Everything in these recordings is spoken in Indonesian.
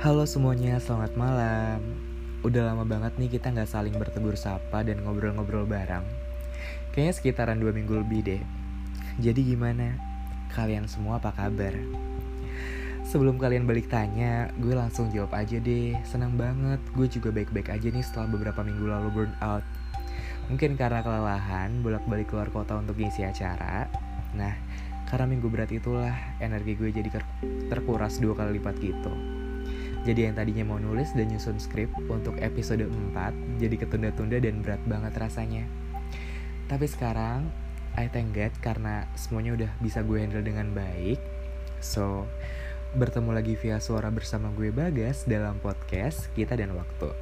Halo semuanya, selamat malam. Udah lama banget nih kita nggak saling bertegur sapa dan ngobrol-ngobrol bareng. Kayaknya sekitaran dua minggu lebih deh. Jadi gimana? Kalian semua apa kabar? Sebelum kalian balik tanya, gue langsung jawab aja deh. Senang banget, gue juga baik-baik aja nih setelah beberapa minggu lalu burn out. Mungkin karena kelelahan, bolak-balik keluar kota untuk ngisi acara. Nah, karena minggu berat itulah energi gue jadi terkuras dua kali lipat gitu. Jadi yang tadinya mau nulis dan nyusun skrip untuk episode 4 jadi ketunda-tunda dan berat banget rasanya. Tapi sekarang I thank God karena semuanya udah bisa gue handle dengan baik. So, bertemu lagi via suara bersama gue Bagas dalam podcast Kita dan Waktu.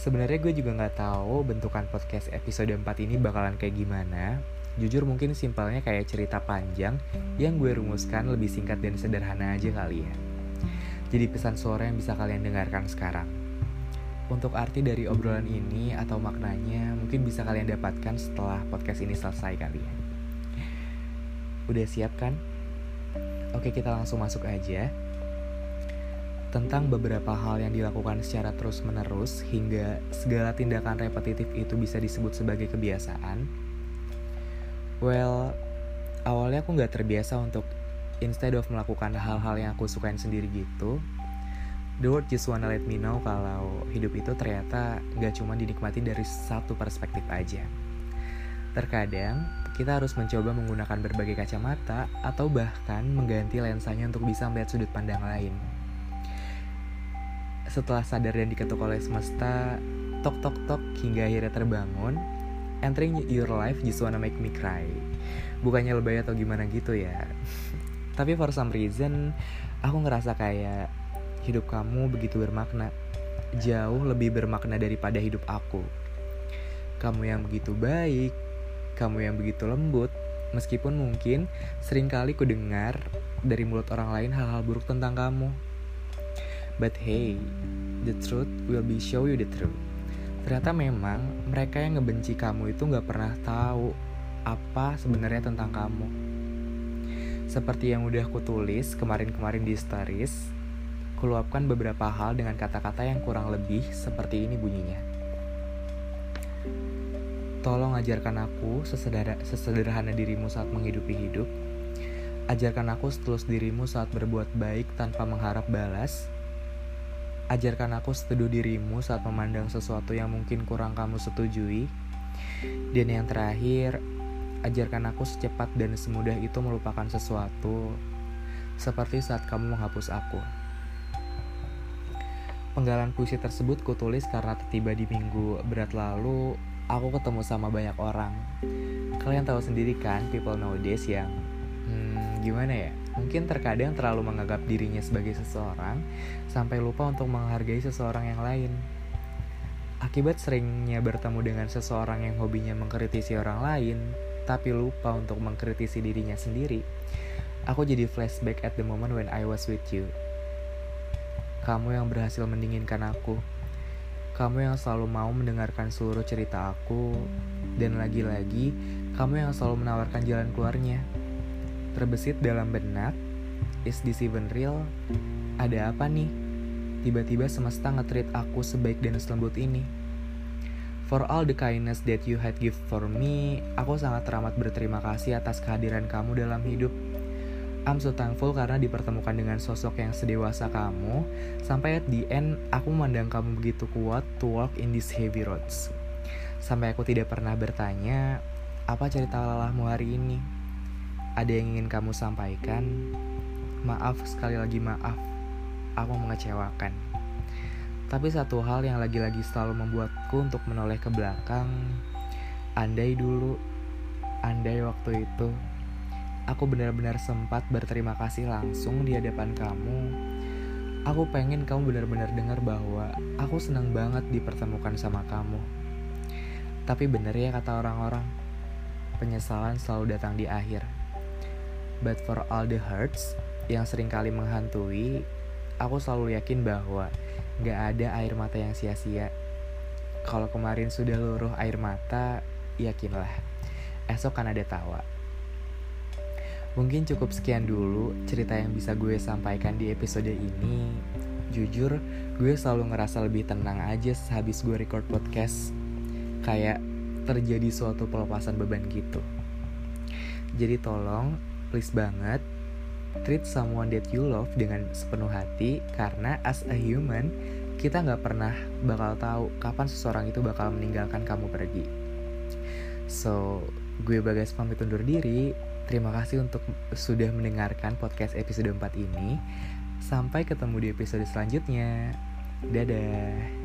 Sebenarnya gue juga nggak tahu bentukan podcast episode 4 ini bakalan kayak gimana. Jujur mungkin simpelnya kayak cerita panjang yang gue rumuskan lebih singkat dan sederhana aja kali ya. Jadi pesan suara yang bisa kalian dengarkan sekarang. Untuk arti dari obrolan ini atau maknanya mungkin bisa kalian dapatkan setelah podcast ini selesai kali ya. Udah siap kan? Oke kita langsung masuk aja. Tentang beberapa hal yang dilakukan secara terus-menerus hingga segala tindakan repetitif itu bisa disebut sebagai kebiasaan. Well, awalnya aku nggak terbiasa untuk instead of melakukan hal-hal yang aku sukain sendiri gitu the world just wanna let me know kalau hidup itu ternyata gak cuma dinikmati dari satu perspektif aja terkadang kita harus mencoba menggunakan berbagai kacamata atau bahkan mengganti lensanya untuk bisa melihat sudut pandang lain setelah sadar dan diketuk oleh semesta, tok tok tok hingga akhirnya terbangun, entering your life just wanna make me cry. Bukannya lebay atau gimana gitu ya. Tapi for some reason aku ngerasa kayak hidup kamu begitu bermakna. Jauh lebih bermakna daripada hidup aku. Kamu yang begitu baik, kamu yang begitu lembut, meskipun mungkin sering kali ku dengar dari mulut orang lain hal-hal buruk tentang kamu. But hey, the truth will be show you the truth. Ternyata memang mereka yang ngebenci kamu itu gak pernah tahu apa sebenarnya tentang kamu. Seperti yang udah aku tulis kemarin-kemarin di stories, kuluapkan beberapa hal dengan kata-kata yang kurang lebih seperti ini bunyinya. Tolong ajarkan aku sesederhana, sesederhana dirimu saat menghidupi hidup. Ajarkan aku setulus dirimu saat berbuat baik tanpa mengharap balas. Ajarkan aku seteduh dirimu saat memandang sesuatu yang mungkin kurang kamu setujui. Dan yang terakhir, Ajarkan aku secepat dan semudah itu melupakan sesuatu, seperti saat kamu menghapus aku. Penggalan puisi tersebut kutulis karena tiba di minggu berat lalu, aku ketemu sama banyak orang. Kalian tahu sendiri kan, people nowadays yang, hmm, gimana ya? Mungkin terkadang terlalu menganggap dirinya sebagai seseorang, sampai lupa untuk menghargai seseorang yang lain. Akibat seringnya bertemu dengan seseorang yang hobinya mengkritisi orang lain, tapi lupa untuk mengkritisi dirinya sendiri, aku jadi flashback at the moment when I was with you. Kamu yang berhasil mendinginkan aku. Kamu yang selalu mau mendengarkan seluruh cerita aku. Dan lagi-lagi, kamu yang selalu menawarkan jalan keluarnya. Terbesit dalam benak, is this even real? Ada apa nih? Tiba-tiba semesta ngetrit aku sebaik dan selembut ini. For all the kindness that you had give for me, aku sangat teramat berterima kasih atas kehadiran kamu dalam hidup. I'm so thankful karena dipertemukan dengan sosok yang sedewasa kamu, sampai at the end aku memandang kamu begitu kuat to walk in these heavy roads. Sampai aku tidak pernah bertanya, apa cerita lelahmu hari ini? Ada yang ingin kamu sampaikan? Maaf, sekali lagi maaf, aku mengecewakan. Tapi satu hal yang lagi-lagi selalu membuatku untuk menoleh ke belakang, andai dulu, andai waktu itu, aku benar-benar sempat berterima kasih langsung di hadapan kamu. Aku pengen kamu benar-benar dengar bahwa aku senang banget dipertemukan sama kamu. Tapi bener ya kata orang-orang, penyesalan selalu datang di akhir. But for all the hurts yang sering kali menghantui, aku selalu yakin bahwa Gak ada air mata yang sia-sia. Kalau kemarin sudah luruh air mata, yakinlah, esok kan ada tawa. Mungkin cukup sekian dulu cerita yang bisa gue sampaikan di episode ini. Jujur, gue selalu ngerasa lebih tenang aja sehabis gue record podcast. Kayak terjadi suatu pelepasan beban gitu. Jadi tolong, please banget, treat someone that you love dengan sepenuh hati karena as a human, kita nggak pernah bakal tahu kapan seseorang itu bakal meninggalkan kamu pergi. So, gue Bagas pamit undur diri. Terima kasih untuk sudah mendengarkan podcast episode 4 ini. Sampai ketemu di episode selanjutnya. Dadah.